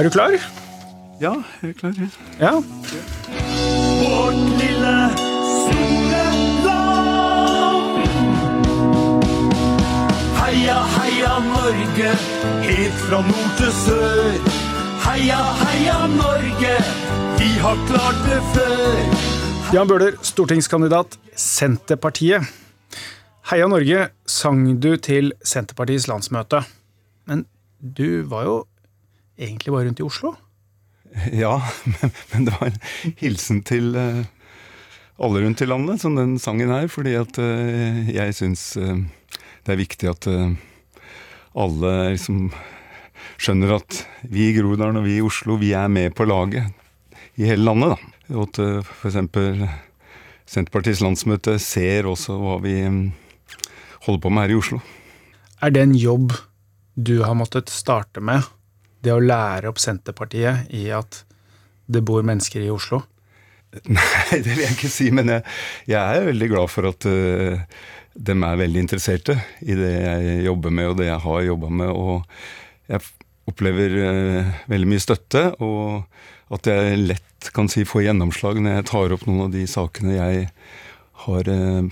Er du klar? Ja, jeg er klar. Ja. Ja. Vårt lille land. Heia, heia Norge, helt fra nord til sør. Heia, heia Norge, vi har klart det før. Jan Bøhler, stortingskandidat Senterpartiet. Heia Norge sang du til Senterpartiets landsmøte. Men du var jo egentlig bare rundt i Oslo? ja, men, men det var en hilsen til uh, alle rundt i landet, som den sangen her. Fordi at uh, jeg syns uh, det er viktig at alle liksom skjønner at vi i Groruddalen og vi i Oslo, vi er med på laget i hele landet. da. Og at for eksempel Senterpartiets landsmøte ser også hva vi holder på med her i Oslo. Er det en jobb du har måttet starte med? Det å lære opp Senterpartiet i at det bor mennesker i Oslo? Nei, det vil jeg ikke si, men jeg, jeg er veldig glad for at uh, de er veldig interesserte i det jeg jobber med, og det jeg har jobba med. Og jeg opplever uh, veldig mye støtte, og at jeg lett kan si får gjennomslag når jeg tar opp noen av de sakene jeg har uh,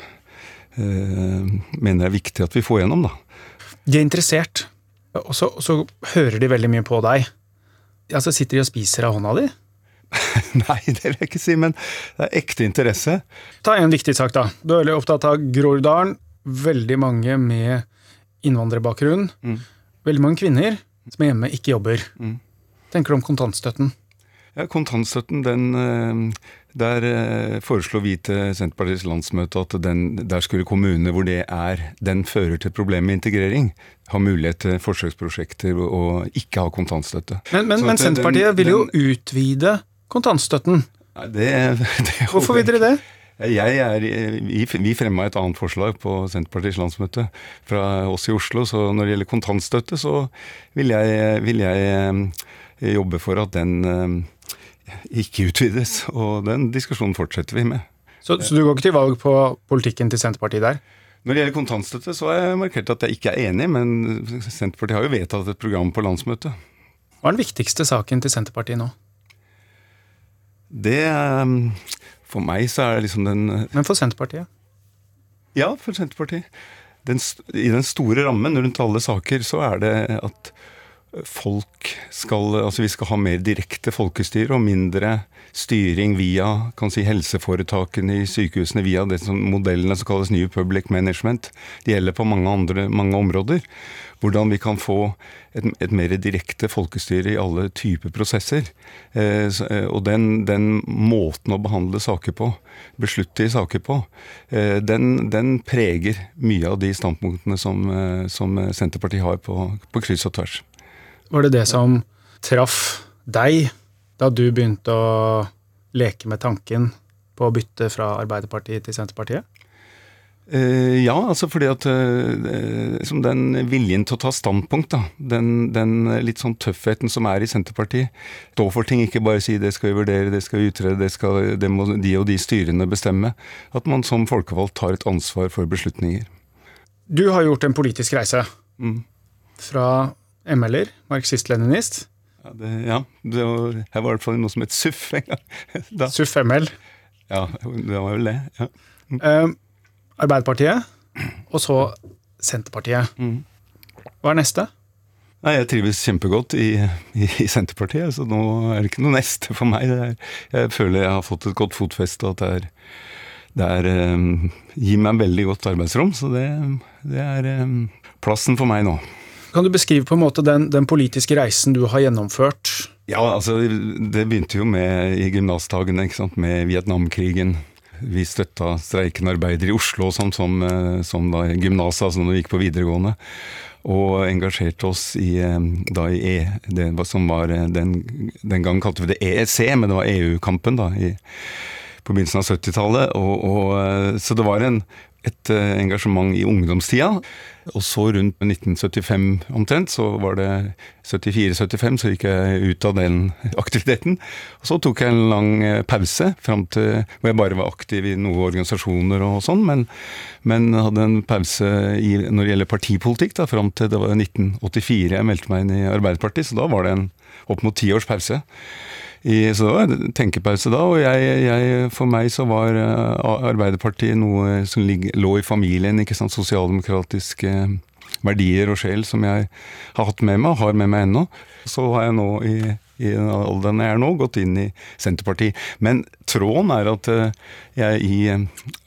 uh, mener er viktig at vi får gjennom, da. De er interessert, og så, og så hører de veldig mye på deg. Altså Sitter de og spiser av hånda di? Nei, det vil jeg ikke si, men det er ekte interesse. Ta en viktig sak, da. Du er veldig opptatt av Groruddalen. Veldig mange med innvandrerbakgrunn. Mm. Veldig mange kvinner som er hjemme, ikke jobber. Mm. Tenker du om kontantstøtten? Ja, Kontantstøtten, den eh, Der eh, foreslo vi til Senterpartiets landsmøte at den, der skulle kommunene hvor det er Den fører til problemer med integrering. Ha mulighet til forsøksprosjekter og, ikke ha kontantstøtte. Men, men, men Senterpartiet den- vil jo den- utvide kontantstøtten. Det, det Hvorfor vil dere det? Er, vi, fremma et annet forslag på Senterpartiets landsmøte fra oss i Oslo. Så når det gjelder kontantstøtte, så vil jeg, vil jeg eh, jobbe for at den ikke utvides. Og den diskusjonen fortsetter vi med. Så, så du går ikke til valg på politikken til Senterpartiet der? Når det gjelder kontantstøtte, så har jeg markert at jeg ikke er enig, men Senterpartiet har jo vedtatt et program på landsmøtet. Hva er den viktigste saken til Senterpartiet nå? Det eh, For meg så er det liksom den Men for Senterpartiet? Ja, for Senterpartiet. Den, I den store rammen rundt alle saker så er det at folk skal Altså vi skal ha mer direkte folkestyre og mindre styring via kan si, helseforetakene i sykehusene, via det som modellene som kalles New Public Management. Det gjelder på mange, andre, mange områder. Hvordan vi kan få et, et mer direkte folkestyre i alle typer prosesser. Eh, eh, og den, den måten å behandle saker på, beslutte i saker på, eh, den, den preger mye av de standpunktene som, eh, som Senterpartiet har på, på kryss og tvers. Var det det som traff deg da du begynte å leke med tanken på å bytte fra Arbeiderpartiet til Senterpartiet? Uh, ja, altså fordi at uh, som den viljen til å ta standpunkt, da. Den, den litt sånn tøffheten som er i Senterpartiet. Stå for ting, ikke bare si 'det skal vi vurdere', 'det skal vi utrede', det, skal, det må de og de styrene bestemme. At man som folkevalgt tar et ansvar for beslutninger. Du har gjort en politisk reise. Mm. Fra ML-er, marxist-leninist, Ja, det, ja det var, her var det i hvert fall noe som het SUF en gang. Da. SUF ML, Ja, det var vel det. Ja. eh, Arbeiderpartiet, og så Senterpartiet. Mm. Hva er neste? Nei, jeg trives kjempegodt i, i, i Senterpartiet, så nå er det ikke noe neste for meg. Er, jeg føler jeg har fått et godt fotfeste, og at det er, det eh, gir meg en veldig godt arbeidsrom. Så det, det er um, plassen for meg nå. Kan du beskrive på en måte den, den politiske reisen du har gjennomført? Ja, altså, det begynte jo med i gymnasdagene, ikke sant, med Vietnamkrigen. Vi støtta streikende arbeidere i Oslo sånn, som, eh, som da gymnaset, altså når vi gikk på videregående. Og engasjerte oss i, eh, da i E, det som var eh, den, den gangen kalte vi det EEC, men det var EU-kampen da, i, på begynnelsen av 70-tallet. Og, og, eh, så det var en et eh, engasjement i ungdomstida. Og så rundt 1975 omtrent, så var det 74-75, så gikk jeg ut av den aktiviteten. Og så tok jeg en lang eh, pause, fram til hvor jeg bare var aktiv i noen organisasjoner og sånn, men, men hadde en pause i, når det gjelder partipolitikk, da, fram til det var 1984 jeg meldte meg inn i Arbeiderpartiet, så da var det en opp mot ti års pause. I, så det var en tenkepause da, og jeg, jeg, for meg så var uh, Arbeiderpartiet noe som lå i familien, ikke sant, sosialdemokratiske verdier og sjel som jeg har hatt med meg, og har med meg ennå. Så har jeg nå i, i den alderen jeg er nå, gått inn i Senterpartiet. Men tråden er at uh, jeg i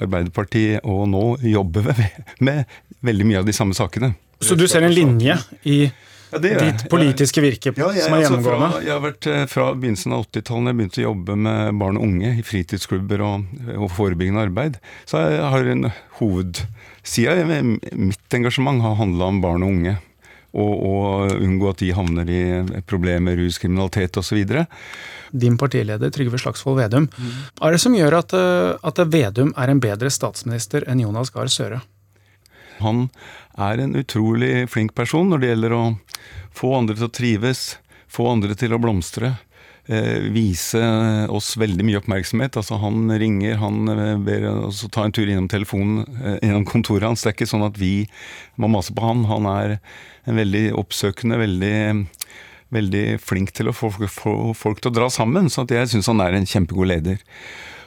Arbeiderpartiet og nå jobber med, med veldig mye av de samme sakene. Så du ser en linje i ja, ditt politiske virke ja, jeg, som er gjennomgående? Altså fra, jeg har vært eh, Fra begynnelsen av 80-tallet, jeg begynte å jobbe med barn og unge i fritidsklubber og, og forebyggende arbeid, så jeg har en hovedside mitt engasjement har handla om barn og unge. Og, og, unngå at de havner i problemer, ruskriminalitet osv. Din partileder Trygve Slagsvold Vedum. Mm. Er det som gjør at, eh, at Vedum er en bedre statsminister enn Jonas Gahr Støre? Han er en utrolig flink person når det gjelder å få andre til å trives, få andre til å blomstre. Eh, vise oss veldig mye oppmerksomhet. Altså Han ringer, han eh, ber oss ta en tur innom telefonen, eh, kontoret hans. Det er ikke sånn at vi må mase på han. Han er en veldig oppsøkende, veldig, veldig flink til å få folk til å dra sammen. Så jeg syns han er en kjempegod leder.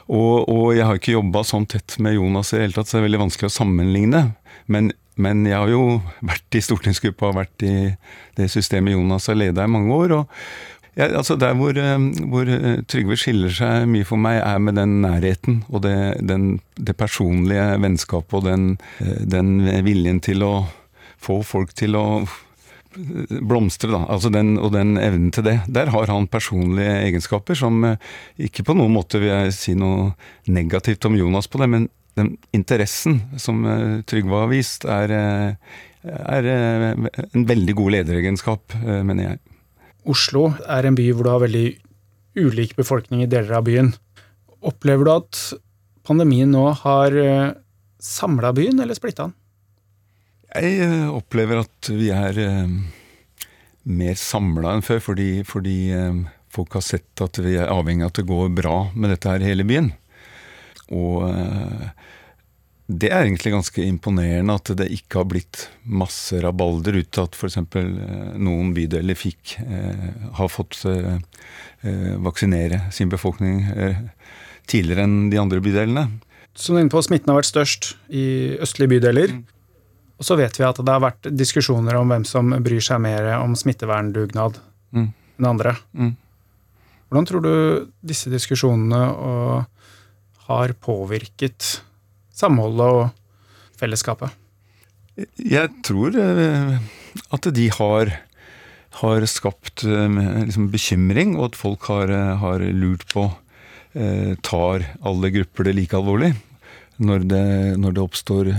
Og, og jeg har ikke jobba sånn tett med Jonas i det hele tatt, så det er veldig vanskelig å sammenligne. Men men jeg har jo vært i stortingsgruppa og vært i det systemet Jonas har leda i mange år. og ja, altså Der hvor, eh, hvor, eh, Trygve skiller seg mye for meg, er med den nærheten og det, den, det personlige vennskapet og den, eh, den, viljen til å få folk til å blomstre, da. Altså den, og den evnen til det. Der har han personlige egenskaper som ikke på noen måte vil jeg si noe negativt om Jonas på det, men den interessen som uh, Trygve har vist, er, uh, er uh, en veldig god lederegenskap, mener jeg. Oslo er en by hvor du har veldig ulik befolkning i deler av byen. Opplever du at pandemien nå har samla byen, eller splitta den? Jeg opplever at vi er mer samla enn før, fordi, fordi folk har sett at vi er avhengig av at det går bra med dette her hele byen. Og eh, det er egentlig ganske imponerende at det ikke har blitt masse rabalder ut til at f.eks. Eh, noen bydeler fikk, eh, har fått vaksinere sin befolkning tidligere enn de andre bydelene. Som inne på, Smitten har vært størst i østlige bydeler. Mm. Og så vet vi at det har vært diskusjoner om hvem som bryr seg mer om smitteverndugnad mm. enn andre. Mm. Hvordan tror du disse diskusjonene og har påvirket samholdet og fellesskapet? Jeg tror eh, at de har, har skapt eh, liksom bekymring, og at folk har, eh, har lurt på Tar alle grupper det like alvorlig når det, når det oppstår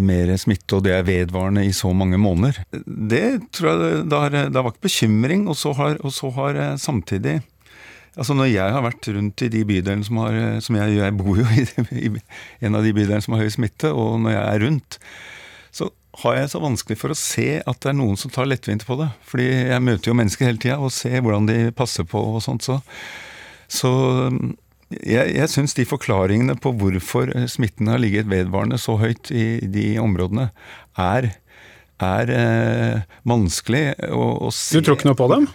mer smitte, og det er vedvarende i så mange måneder. Det tror jeg det har, det har vært bekymring, og så har, og så har samtidig Altså Når jeg har vært rundt i de bydelene som har som jeg, jeg bor jo i, i, en av de bydelene som har høy smitte, og når jeg er rundt, så har jeg så vanskelig for å se at det er noen som tar lettvint på det. Fordi jeg møter jo mennesker hele tida og ser hvordan de passer på og sånt. Så, så jeg, jeg syns de forklaringene på hvorfor smitten har ligget vedvarende så høyt i de områdene, er, er eh, vanskelig å, å se. Du tror ikke noe på dem?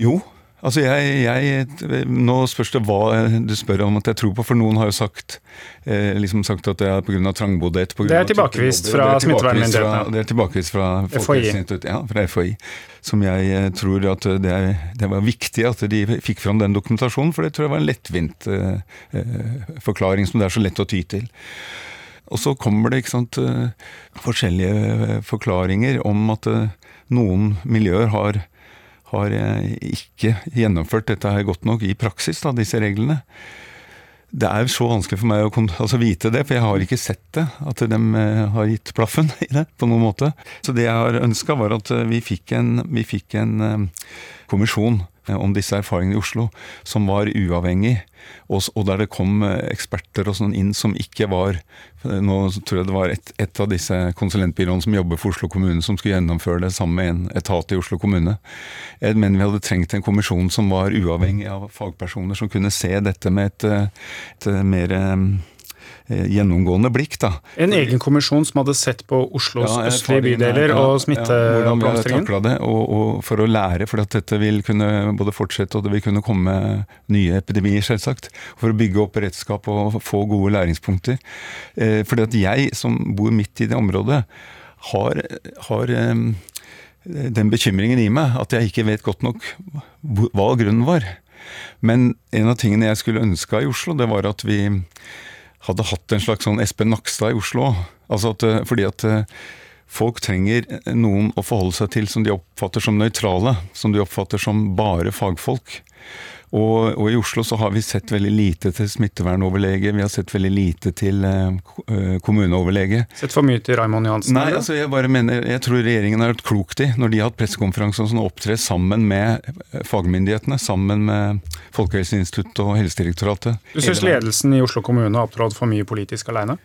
Jo, Altså jeg, jeg, Nå spørs det hva du spør om at jeg tror på, for noen har jo sagt, eh, liksom sagt at det er pga. trangboddhet. Det er tilbakevist fra smittevernmyndighetene. Det er tilbakevist fra Folkehelseinstituttet, ja, fra FHI. Som jeg eh, tror at det, er, det, var viktig at de fikk fram den dokumentasjonen, for det tror jeg var en lettvint eh, eh forklaring som det er så lett å ty til. Og så kommer det sant, eh, forskjellige forklaringer om at noen miljøer har har ikke gjennomført dette her godt nok i praksis, da, disse reglene. Det er så vanskelig for meg å altså, vite det, for jeg har ikke sett det. At de eh, har gitt plaffen i det på noen måte. Så det jeg har ønska, var at eh, vi fikk en, vi fikk en kommisjon eh, om disse erfaringene i Oslo, som var uavhengig, og, og der det kom eh, eksperter og sånn inn som ikke var eh, Nå tror jeg det var et, et av disse konsulentbyråene som jobber for Oslo kommune, som skulle gjennomføre det sammen med en etat i Oslo kommune. Jeg mener vi hadde trengt en kommisjon som var uavhengig av fagpersoner, som kunne se dette med et, eh, et eh, mer eh, gjennomgående blikk. da. En egen kommisjon som hadde sett på Oslos Ja, østlige bydeler ja, og smitteoppblomstringen. Ja, det, og, og for å lære, for at dette vil kunne både fortsette og det vil kunne komme nye epidemier, selvsagt. For å bygge opp redskap og få gode læringspunkter. Eh, fordi at jeg, som bor midt i det området, har, har eh, den bekymringen i meg at jeg ikke vet godt nok hva grunnen var. Men en av tingene jeg skulle ønska i Oslo, det var at vi hadde hatt en slags sånn Espen Nakstad i Oslo. Altså at, eh, fordi at eh, folk trenger noen å forholde seg til som de oppfatter som nøytrale. Som de oppfatter som bare fagfolk. Og, og i Oslo så har vi sett veldig lite til smittevernoverlege, vi har sett veldig lite til uh, kommuneoverlege. Sett for mye til Raymond Johansen? Nei, eller? altså jeg bare mener, jeg tror regjeringen har vært klokt i, når de har hatt pressekonferanse og sånn, opptre sammen med eh, fagmyndighetene, sammen med Folkehelseinstituttet og Helsedirektoratet. Du syns ledelsen i Oslo kommune har opptrådt for mye politisk aleine?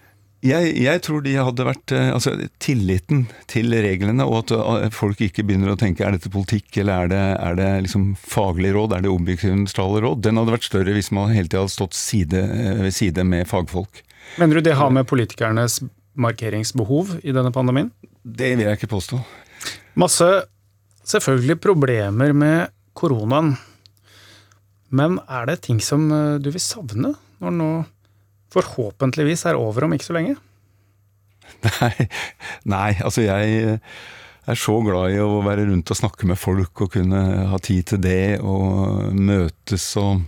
Jeg, jeg tror de hadde vært eh, Altså, tilliten til reglene, og at eh, folk ikke begynner å tenke er dette politikk, eller er det, er det liksom faglig råd, er det objektive nøytrale råd, den hadde vært større hvis man hele tida hadde stått side eh, ved side med fagfolk. Mener du det har med politikernes markeringsbehov i denne pandemien? Det vil jeg ikke påstå. Masse selvfølgelig problemer med koronaen. Men er det ting som du vil savne når nå forhåpentligvis er over om ikke så lenge? Nei, nei, altså jeg er så glad i å være rundt og snakke med folk og kunne ha tid til det og møtes og,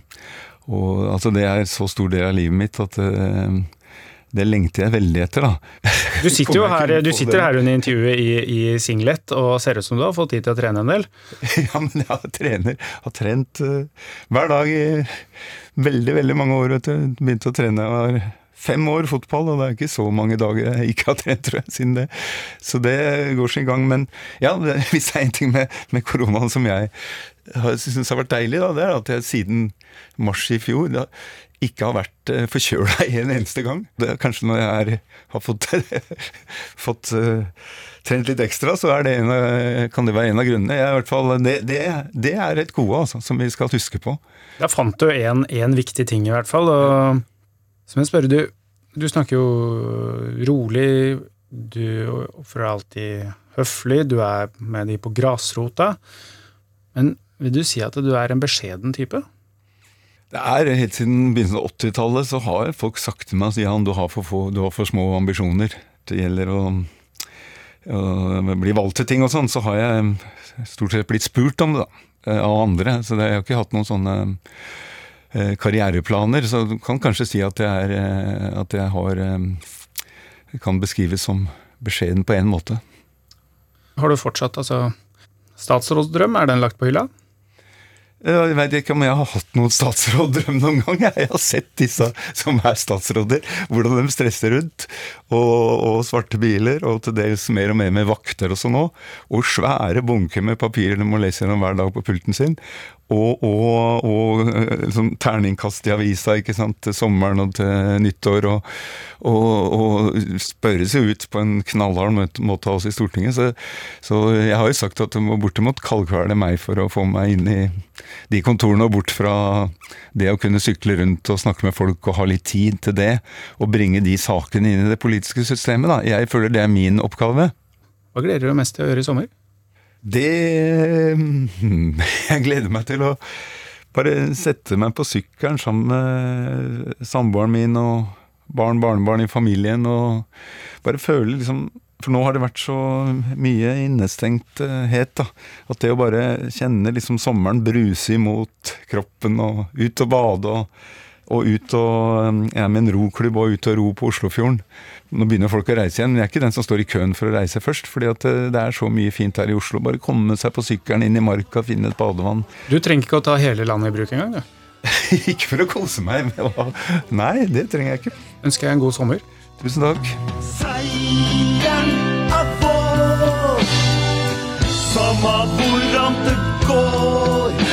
og Altså det er så stor del av livet mitt at eh, det lengter jeg veldig etter, da. Du sitter jo her, du sitter her under intervjuet i, i singlet og ser ut som du har fått tid til å trene en del. Ja, men jeg trener, har trent uh, hver dag i veldig, veldig mange år. Vet du. Begynte å trene, jeg var fem år fotball, og det er ikke så mange dager jeg ikke har trent, tror jeg, siden det. Så det går sin gang. Men ja, hvis det er en ting med, med koronaen som jeg syns har vært deilig, da, det er at jeg siden mars i fjor da, ikke har vært uh, forkjøla en eneste gang. Det er kanskje når jeg er, har fått, fått uh, trent litt ekstra, så det en, kan det være en av grunnene. Jeg, fall, det, det, det er et gode altså, som vi skal huske på. Der fant du en viktig ting, i hvert fall. Og så jeg spørre, du, du snakker jo rolig, du oppfører deg alltid høflig, du er med de på grasrota. Men vil du si at du er en beskjeden type? Det er Helt siden begynnelsen av 80-tallet så har folk sagt til meg at Jan, du har for, du har for små ambisjoner. Det gjelder å, å bli valgt til ting og sånn. Så har jeg stort sett blitt spurt om det da, eh, av andre. Så det, jeg har ikke hatt noen sånne eh, karriereplaner. Så du kan kanskje si at jeg, er, eh, at jeg har Kan beskrives som beskjeden på én måte. Har du fortsatt, altså Statsrådsdrøm, er den lagt på hylla? Jeg vet ikke om jeg har hatt noen statsråddrøm noen gang. Jeg har sett disse som er statsråder, hvordan de stresser rundt. Og, og svarte biler, og til dels mer og mer med vakter og sånn òg. Og svære bunker med papirer de må lese gjennom hver dag på pulten sin. Og, og, og liksom, terningkast i avisa ikke sant, til sommeren og til nyttår. Og, og, spørres jo ut på en knallhard måte av oss i Stortinget. Så, så jeg har jo sagt at det må bortimot kaldkvele meg for å få meg inn i de kontorene og bort fra det å kunne sykle rundt og snakke med folk og ha litt tid til det, og bringe de sakene inn i det politiske systemet. Da. Jeg føler det er min oppgave. Hva gleder du deg mest til å gjøre i sommer? Det Jeg gleder meg til å bare sette meg på sykkelen sammen med samboeren min og barn, barnebarn i familien, og bare føle liksom For nå har det vært så mye innestengthet, da. At det å bare kjenne liksom sommeren bruse imot kroppen, og ut og bade og og ut og Jeg er med en roklubb og ut og ro på Oslofjorden. Nå begynner folk å reise igjen, men jeg er ikke den som står i køen for å reise først. fordi at det, det er så mye fint her i Oslo. Bare komme seg på sykkelen inn i marka, finne et badevann. Du trenger ikke å ta hele landet i bruk engang, du. ikke for å kose meg med å Nei, det trenger jeg ikke. Ønsker jeg en god sommer. Tusen takk. Seieren er vår. Samme hvordan det går.